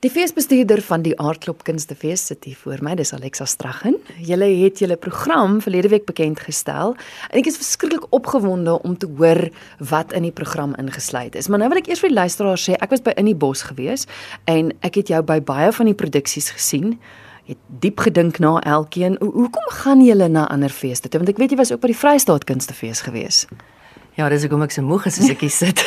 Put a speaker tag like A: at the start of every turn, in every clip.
A: Die feesbestuurder van die Aardklop Kunstefees sit hier voor my, dis Alexa Straggen. Julle het julle program verlede week bekend gestel en ek is verskriklik opgewonde om te hoor wat in die program ingesluit is. Maar nou wil ek eers vir die luisteraars sê, ek was by In die Bos gewees en ek het jou by baie van die produksies gesien. Het diep gedink na elkeen. Ho hoekom gaan julle na ander feeste toe? Want ek weet jy was ook by die Vrystaat Kunstefees gewees.
B: Ja, dis hoekom ek so moeg is as ek hier sit.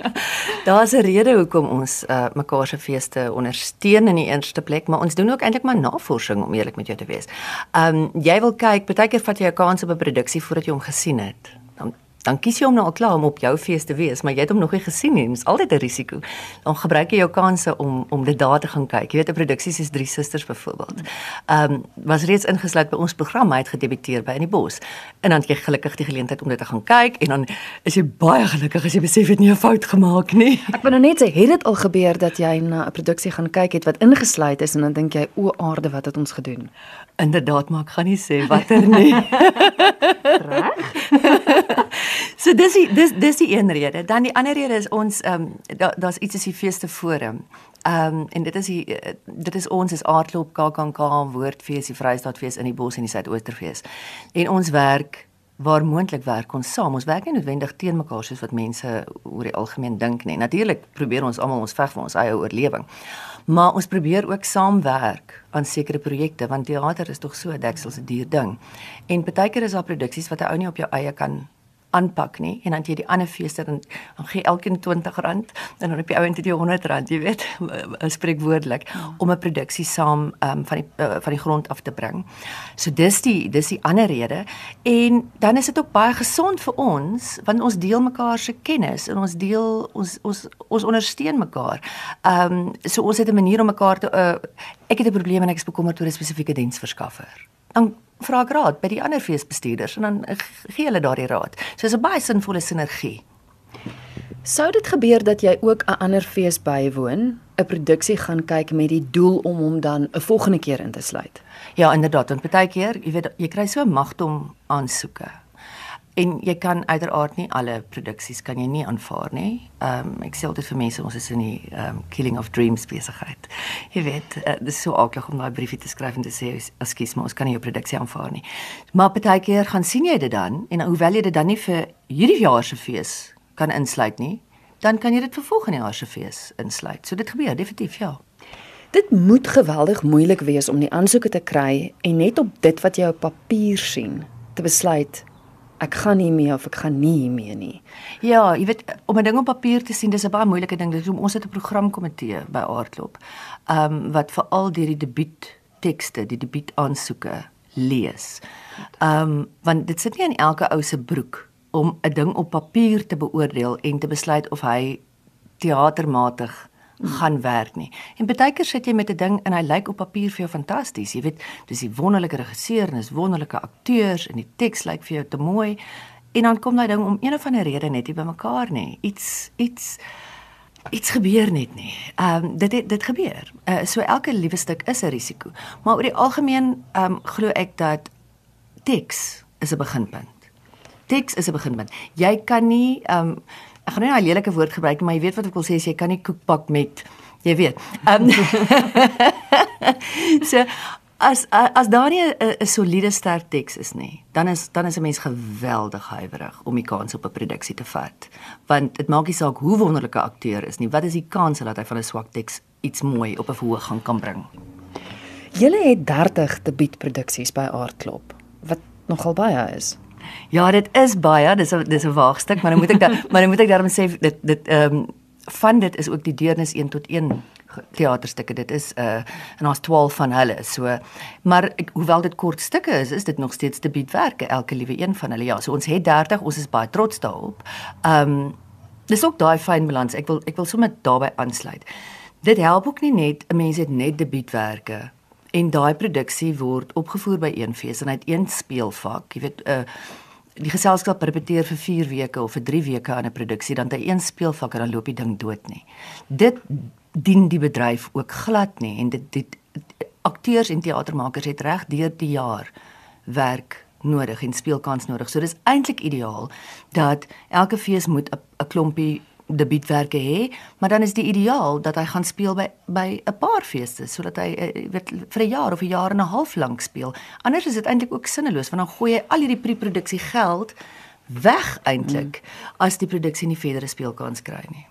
B: Daar's 'n rede hoekom ons uh, mekaar se feeste ondersteun in die eerste plek, maar ons doen ook eintlik maar navorsing om eerlik met jou te wees. Ehm um, jy wil kyk, baie keer vat jy 'n kans op 'n produksie voordat jy hom gesien het. Dan kies jy hom nou al klaar om op jou fees te wees, maar jy het hom nog nie gesien nie. Dit is altyd 'n risiko. Dan gebruik jy jou kansse om om dit daar te gaan kyk. Jy weet 'n produksie soos Drie Susters byvoorbeeld. Ehm um, was reeds ingesluit by ons program, hy het gedebuteer by in die bos. En dan het jy gelukkig die geleentheid om dit te gaan kyk en dan is jy baie gelukkig as jy besef jy het nie 'n fout gemaak nie.
A: Ek wil nou net sê, het dit al gebeur dat jy na 'n produksie gaan kyk het wat ingesluit is en dan dink jy o aarde wat het ons gedoen?
B: Inderdaad, maar ek gaan nie sê watter nie.
A: Reg?
B: so dis die dis dis die een rede. Dan die ander rede is ons ehm um, daar's da iets as die feeste forum. Ehm um, en dit is die dit is ons is aardklop KAKNK woordfees die Vrystaatfees in die Bos en die Suidoosterfees. En ons werk waar moontlik werk ons saam. Ons werk nie noodwendig teen mekaar soos wat mense oor die algemeen dink nie. Natuurlik probeer ons almal ons veg vir ons eie oorlewing. Maar ons probeer ook saamwerk aan sekere projekte want teater is tog so deksels 'n duur ding. En baie keer is daar produksies wat 'n ou nie op jou eie kan aanpak nie en dan jy die ander feeste dan, dan gee elkeen R20 en dan op die ouend het jy R100 jy weet spreekwoordelik ja. om 'n produksie saam um, van die uh, van die grond af te bring. So dis die dis die ander rede en dan is dit ook baie gesond vir ons want ons deel mekaar se kennis en ons deel ons ons ons ondersteun mekaar. Ehm um, so ons het 'n manier om mekaar te uh, ek het 'n probleem en ek is bekommerd oor 'n spesifieke diensverskaffer. Dan vra ek raad by die ander feesbestuurders en dan gee hulle daardie raad. So dis 'n baie sinvolle sinergie.
A: Sou dit gebeur dat jy ook 'n ander fees bywoon, 'n produksie gaan kyk met die doel om hom dan 'n volgende keer in te sluit?
B: Ja, inderdaad, want baie keer, jy weet, jy kry so magtom aansoeke. En jy kan uiteraard nie alle produksies kan jy nie aanvaar nie. Ehm um, ek sê altyd vir mense ons is in die ehm um, killing of dreams besigheid. Jy weet, uh, dit is so aklig om daai briefie te skryf en te sê ekskuus, maar ons kan nie jou produksie aanvaar nie. Maar baie keer gaan sien jy dit dan en hoewel jy dit dan nie vir hierdie jaar se fees kan insluit nie, dan kan jy dit vir volgende jaar se fees insluit. So dit gebeur definitief, ja.
A: Dit moet geweldig moeilik wees om die aansoeke te kry en net op dit wat jy op papier sien te besluit ek gaan nie mee of ek gaan nie mee nie.
B: Ja, jy weet om 'n ding op papier te sien, dis 'n baie moeilike ding. Dis om ons het 'n programkomitee by Aardklop. Ehm um, wat veral deur die debuut tekste, die debuut aansoeke lees. Ehm um, want dit sit nie in elke ou se broek om 'n ding op papier te beoordeel en te besluit of hy teatermatig gaan werk nie. En baie keer sit jy met 'n ding en hy lyk op papier vir jou fantasties. Jy weet, dis die wonderlike regisseur en dis wonderlike akteurs en die teks lyk vir jou te mooi. En dan kom daai ding om een of ander rede net nie by mekaar nie. Iets iets iets gebeur net nie. Ehm um, dit het, dit gebeur. Uh, so elke liewe stuk is 'n risiko. Maar oor die algemeen ehm um, glo ek dat teks is 'n beginpunt. Teks is 'n beginpunt. Jy kan nie ehm um, ek gaan nie 'n lelike woord gebruik maar jy weet wat ek wil sê jy kan nie koek bak met jy weet. Um, so as as daar nie 'n soliede sterk teks is nie, dan is dan is 'n mens geweldig huiwerig om die kans op 'n produksie te vat. Want dit maak nie saak hoe wonderlike akteur is nie, wat is die kans dat hy van 'n swak teks iets mooi op 'n verhoog gaan kan bring?
A: Julle het 30 debuutproduksies by Aardklop wat nogal baie is.
B: Ja, dit is baie, dis 'n dis 'n waagstuk, maar dan moet ek dan maar dan moet ek daarom sê dit dit ehm um, van dit is ook die deernis 1 tot 1 teaterstukke. Dit is 'n uh, en ons 12 van hulle. So maar ek, hoewel dit kort stukke is, is dit nog steeds debuutwerke elke liewe een van hulle. Ja, so ons het 30, ons is baie trots daarop. Ehm um, dis ook daai fyn balans. Ek wil ek wil sommer daarbey aansluit. Dit help ook nie net 'n mens het net debuutwerke en daai produksie word opgevoer by een fees en hy het een speelvak. Jy weet, uh die geselskap repeteer vir 4 weke of vir 3 weke aan 'n produksie dan hy een speelvak en dan loop die ding dood nie. Dit dien die bedryf ook glad nie en dit dit akteurs en teatermakers het reg deur die jaar werk nodig en speelkans nodig. So dis eintlik ideaal dat elke fees moet 'n klompie debuutwerke hê, maar dan is die ideaal dat hy gaan speel by by 'n paar feeste sodat hy uh, weet vir 'n jaar of 'n jaar en 'n half lank speel. Anders is dit eintlik ook sinneloos want dan gooi jy al hierdie pre-produksie geld weg eintlik mm. as die produksie nie verdere speelkans kry nie.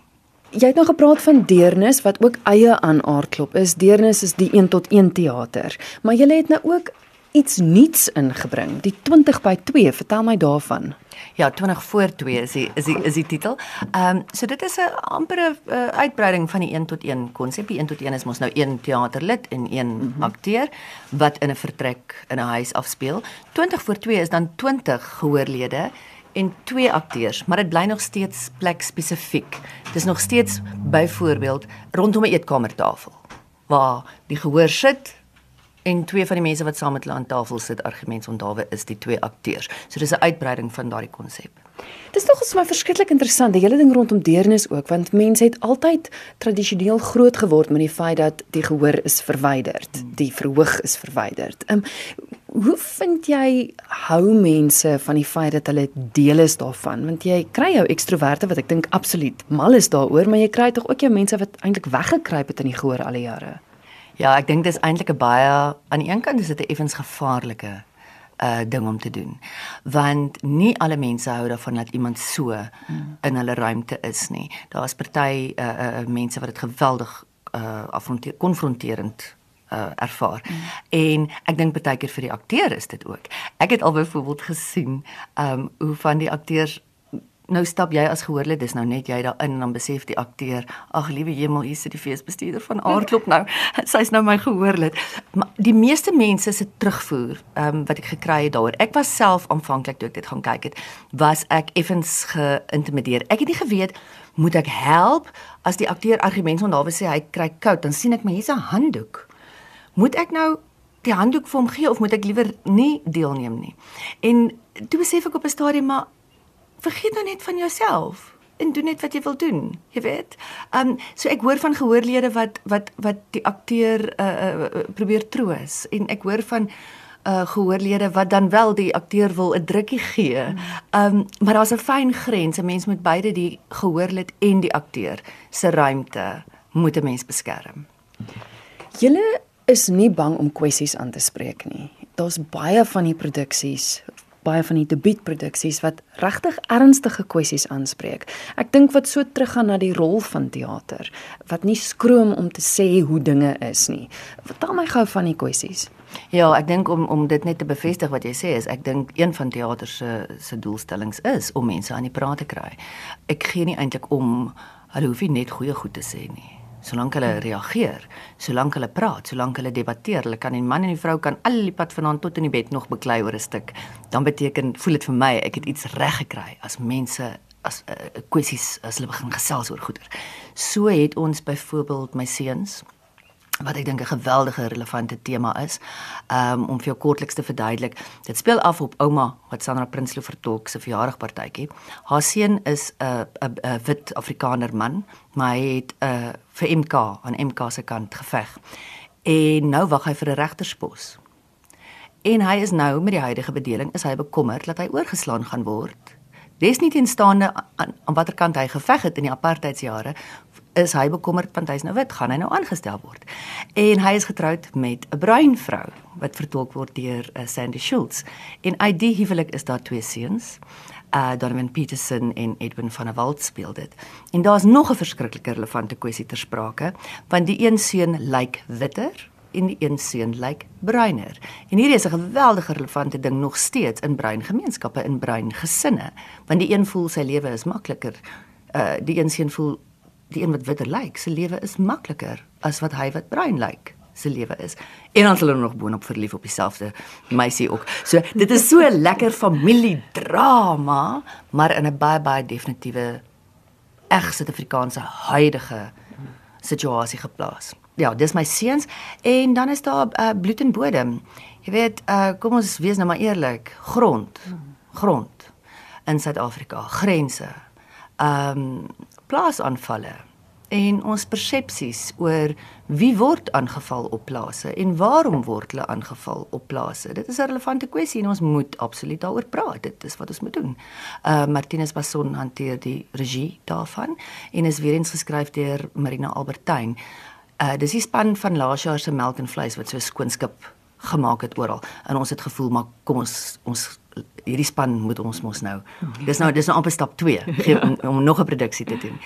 A: Jy het nou gepraat van Deernis wat ook eie aan aardklop is. Deernis is die 1 tot 1 teater, maar jy het nou ook iets nuuts ingebring, die 20 by 2. Vertel my daarvan.
B: Ja, 20 voor 2 is die is die is die titel. Ehm um, so dit is 'n ampere uh, uitbreiding van die 1 tot 1 konsep. Die 1 tot 1 is mos nou een teaterlid en een mm -hmm. akteur wat in 'n vertrek in 'n huis afspeel. 20 voor 2 is dan 20 gehoorlede en twee akteurs, maar dit bly nog steeds plek spesifiek. Dit is nog steeds byvoorbeeld rondom 'n eetkamertafel waar die gehoor sit en twee van die mense wat saam met hulle aan tafel sit argumentsondawe is die twee akteurs. So dis 'n uitbreiding van daardie konsep.
A: Dis nog eens maar verskriklik interessant, die hele ding rondom deernis ook, want mense het altyd tradisioneel groot geword met die feit dat die gehoor is verwyderd, die verhoog is verwyderd. Ehm um, hoe vind jy hou mense van die feit dat hulle deel is daarvan? Want jy kry jou ekstroverte wat ek dink absoluut mal is daaroor, maar jy kry tog ook jou mense wat eintlik weggekruip het in die gehoor al die jare.
B: Ja, ek dink dis eintlik 'n baie aan die een kant is dit 'n effens gevaarlike uh ding om te doen. Want nie alle mense hou daarvan dat iemand so hmm. in hulle ruimte is nie. Daar's party uh uh mense wat dit geweldig uh afronteer konfronterend uh, ervaar. Mm. En ek dink baie keer vir die akteur is dit ook. Ek het al byvoorbeeld gesien um, hoe van die akteurs nou stap jy as gehoorlid dis nou net jy daarin en dan besef die akteur ag liewe hemel hier sit die feesbestuurder van Aardklop nou. Sy's nou my gehoorlid maar die meeste mense se terugvoer ehm um, wat ek gekry het daaroor ek was self aanvanklik toe ek dit gaan kyk het was ek effens geïntimideer. Ek het nie geweet moet ek help as die akteur argumente onthou sê hy kry koud? Dan sien ek my hier's 'n handdoek. Moet ek nou die handdoek vir hom gee of moet ek liewer nie deelneem nie? En toe besef ek op 'n stadium maar vergeet nou net van jouself en doen net wat jy wil doen, jy weet. Ehm um, so ek hoor van gehoorlede wat wat wat die akteur uh, uh, probeer troos en ek hoor van uh gehoorlede wat dan wel die akteur wil 'n drukkie gee. Ehm um, maar daar's 'n fyn grens. 'n Mens moet beide die gehoorlid en die akteur se ruimte moet 'n mens beskerm.
A: Julle is nie bang om kwessies aan te spreek nie. Daar's baie van die produksies, baie van die debuutproduksies wat regtig ernstige kwessies aanspreek. Ek dink wat so teruggaan na die rol van teater, wat nie skroom om te sê hoe dinge is nie. Vertel my gou van die kwessies.
B: Ja, ek dink om om dit net te bevestig wat jy sê is, ek dink een van teater se se doelstellings is om mense aan die praat te kry. Ek gee nie eintlik om hulle hoef nie net goeie goed te sê nie solank hulle reageer, solank hulle praat, solank hulle debatteer, hulle kan die man en die vrou kan al die pad vanaand tot in die bed nog beklei oor 'n stuk, dan beteken voel dit vir my ek het iets reg gekry as mense as uh, kwessies as hulle begin gesels oor goeder. So het ons byvoorbeeld my seuns wat ek dink 'n geweldige relevante tema is. Um om vir jou kortliks te verduidelik, dit speel af op ouma wat Sandra Prinsloo vertolk se verjaardagpartytjie. Haar seun is 'n 'n wit Afrikaner man, maar hy het 'n uh, vir MK aan MK se kant geveg. En nou wag hy vir 'n regterspos. En hy is nou met die huidige bedeling is hy bekommerd dat hy oorgeslaan gaan word. Desnieteenstaande aan, aan watter kant hy geveg het in die apartheidsjare, is hy bekommerd want hy's nou wit, gaan hy nou aangestel word. En hy is getroud met 'n bruin vrou wat vertolk word deur uh, Sandy Schultz. En uit die huwelik is daar twee seuns. Uh Donovan Peterson en Edwin van der Walt speel dit. En daar's nog 'n verskriklike relevante kwessie ter sprake, want die een seun lyk witter en die een seun lyk bruiner. En hierdie is 'n geweldige relevante ding nog steeds in bruin gemeenskappe, in bruin gesinne, want die een voel sy lewe is makliker. Uh die een seun voel die een wat witter lyk, se lewe is makliker as wat hy wat bruin lyk se lewe is. En dan hulle nog boonop verlief op dieselfde meisie ook. So dit is so lekker familiedrama, maar in 'n baie baie definitiewe reg Suid-Afrikaanse huidige situasie geplaas. Ja, dis my seuns en dan is daar uh, bloed en bodem. Jy weet, uh, kom ons wees nou maar eerlik, grond. Grond in Suid-Afrika, grense. Ehm um, plaasaanvalle en ons persepsies oor wie word aangeval op plase en waarom word hulle aangeval op plase. Dit is 'n relevante kwessie en ons moet absoluut daaroor praat. Dit is wat ons moet doen. Uh Martinus Bason hanteer die regie daarvan en is weer eens geskryf deur Marina Albertyn. Uh dis die span van laas jaar se melk en vleis wat so skoonskip gemaak het oral. En ons het gevoel maar kom ons ons hierdie span moet ons mos nou. Dis nou dis nou amper stap 2 gee om, om nog 'n produksie te doen.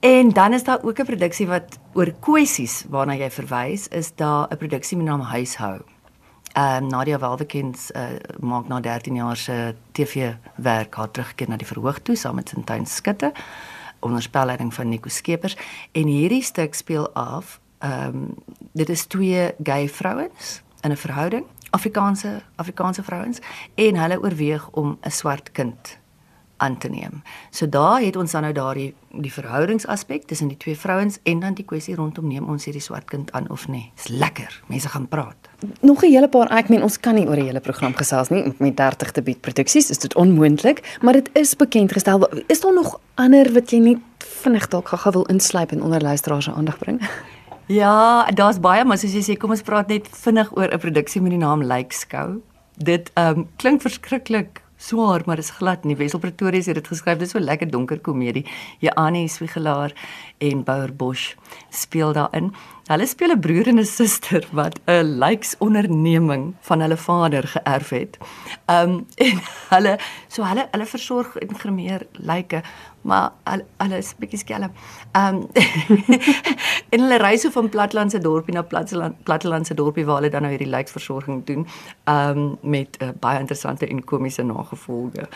B: En dan is daar ook 'n produksie wat oor kwessies waarna jy verwys, is daar 'n produksie met naam Huishou. Ehm um, Nadia Welwekens uh, maak na 13 jaar se TV werk haar terugkeer na die verhoog toe saam met Sintyn Skutte onder spelleiding van Nico Skeepers en hierdie stuk speel af ehm um, dit is twee gay vrouens in 'n verhouding Afrikaanse Afrikaanse vrouens en hulle oorweeg om 'n swart kind aan te neem. So daar het ons dan nou daardie die verhoudingsaspek tussen die twee vrouens en dan die kwessie rondom neem ons hierdie swart kind aan of nie. Dis lekker. Mense gaan praat.
A: Nog 'n hele paar ek meen ons kan nie oor 'n hele program gesels nie met 30 te bied produksies is dit onmoontlik, maar dit is bekend gestel. Is daar nog ander wat jy net vinnig dalk gou wil insluip en onder luisteraars se aandag bring?
B: Ja, daar's baie, maar soos jy sê, kom ons praat net vinnig oor 'n produksie met die naam Lykskou. Dit ehm um, klink verskriklik swaar, maar dit is glad nie. Wessel Pretoria het dit geskryf. Dit is so lekker donker komedie. Janie Swiegelaar en Bouer Bosch speel daarin. Hulle speel 'n broer en 'n suster wat 'n lyksonderneming van hulle vader geërf het. Ehm um, en hulle so hulle hulle versorg en gremeer lyke maar al alles bietjie skelm. Ehm um, en hulle reis so van platlandse dorpie na platteland plattelandse dorpie waar hulle dan nou hierdie lijksversorging doen. Ehm um, met uh, baie interessante en komiese nagevolge.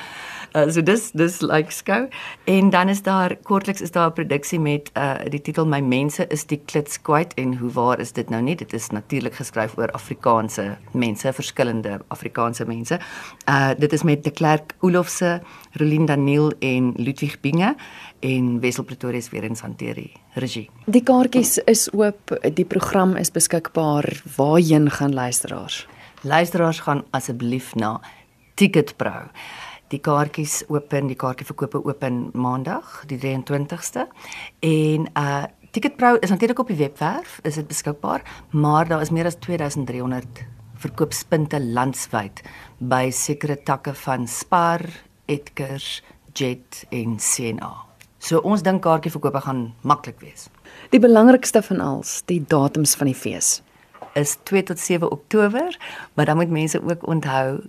B: Uh, so dis dis like skou en dan is daar kortliks is daar 'n produksie met uh, die titel My mense is die klits kwyt en hoe waar is dit nou nie? Dit is natuurlik geskryf oor Afrikaanse mense, verskillende Afrikaanse mense. Uh dit is met De Klerk Olofse, Rolien Daniel en Ludwig Binge en Wessel Pretoria is weer eens hanteer die regie.
A: Die kaartjies is oop, die program is beskikbaar. Waarheen gaan luisteraars?
B: Luisteraars gaan asseblief na Ticketpro. Die kaartjies open, die kaartjieverkope open Maandag, die 23ste. En uh Ticketpro is natuurlik op die webwerf, is dit beskikbaar, maar daar is meer as 2300 verkoopspunte landwyd by sekere takke van Spar, Edgars, Jet en CNA. So ons dink kaartjieverkope gaan maklik wees.
A: Die belangrikste van alles, die datums van die fees
B: is 2 tot 7 Oktober, maar dan moet mense ook onthou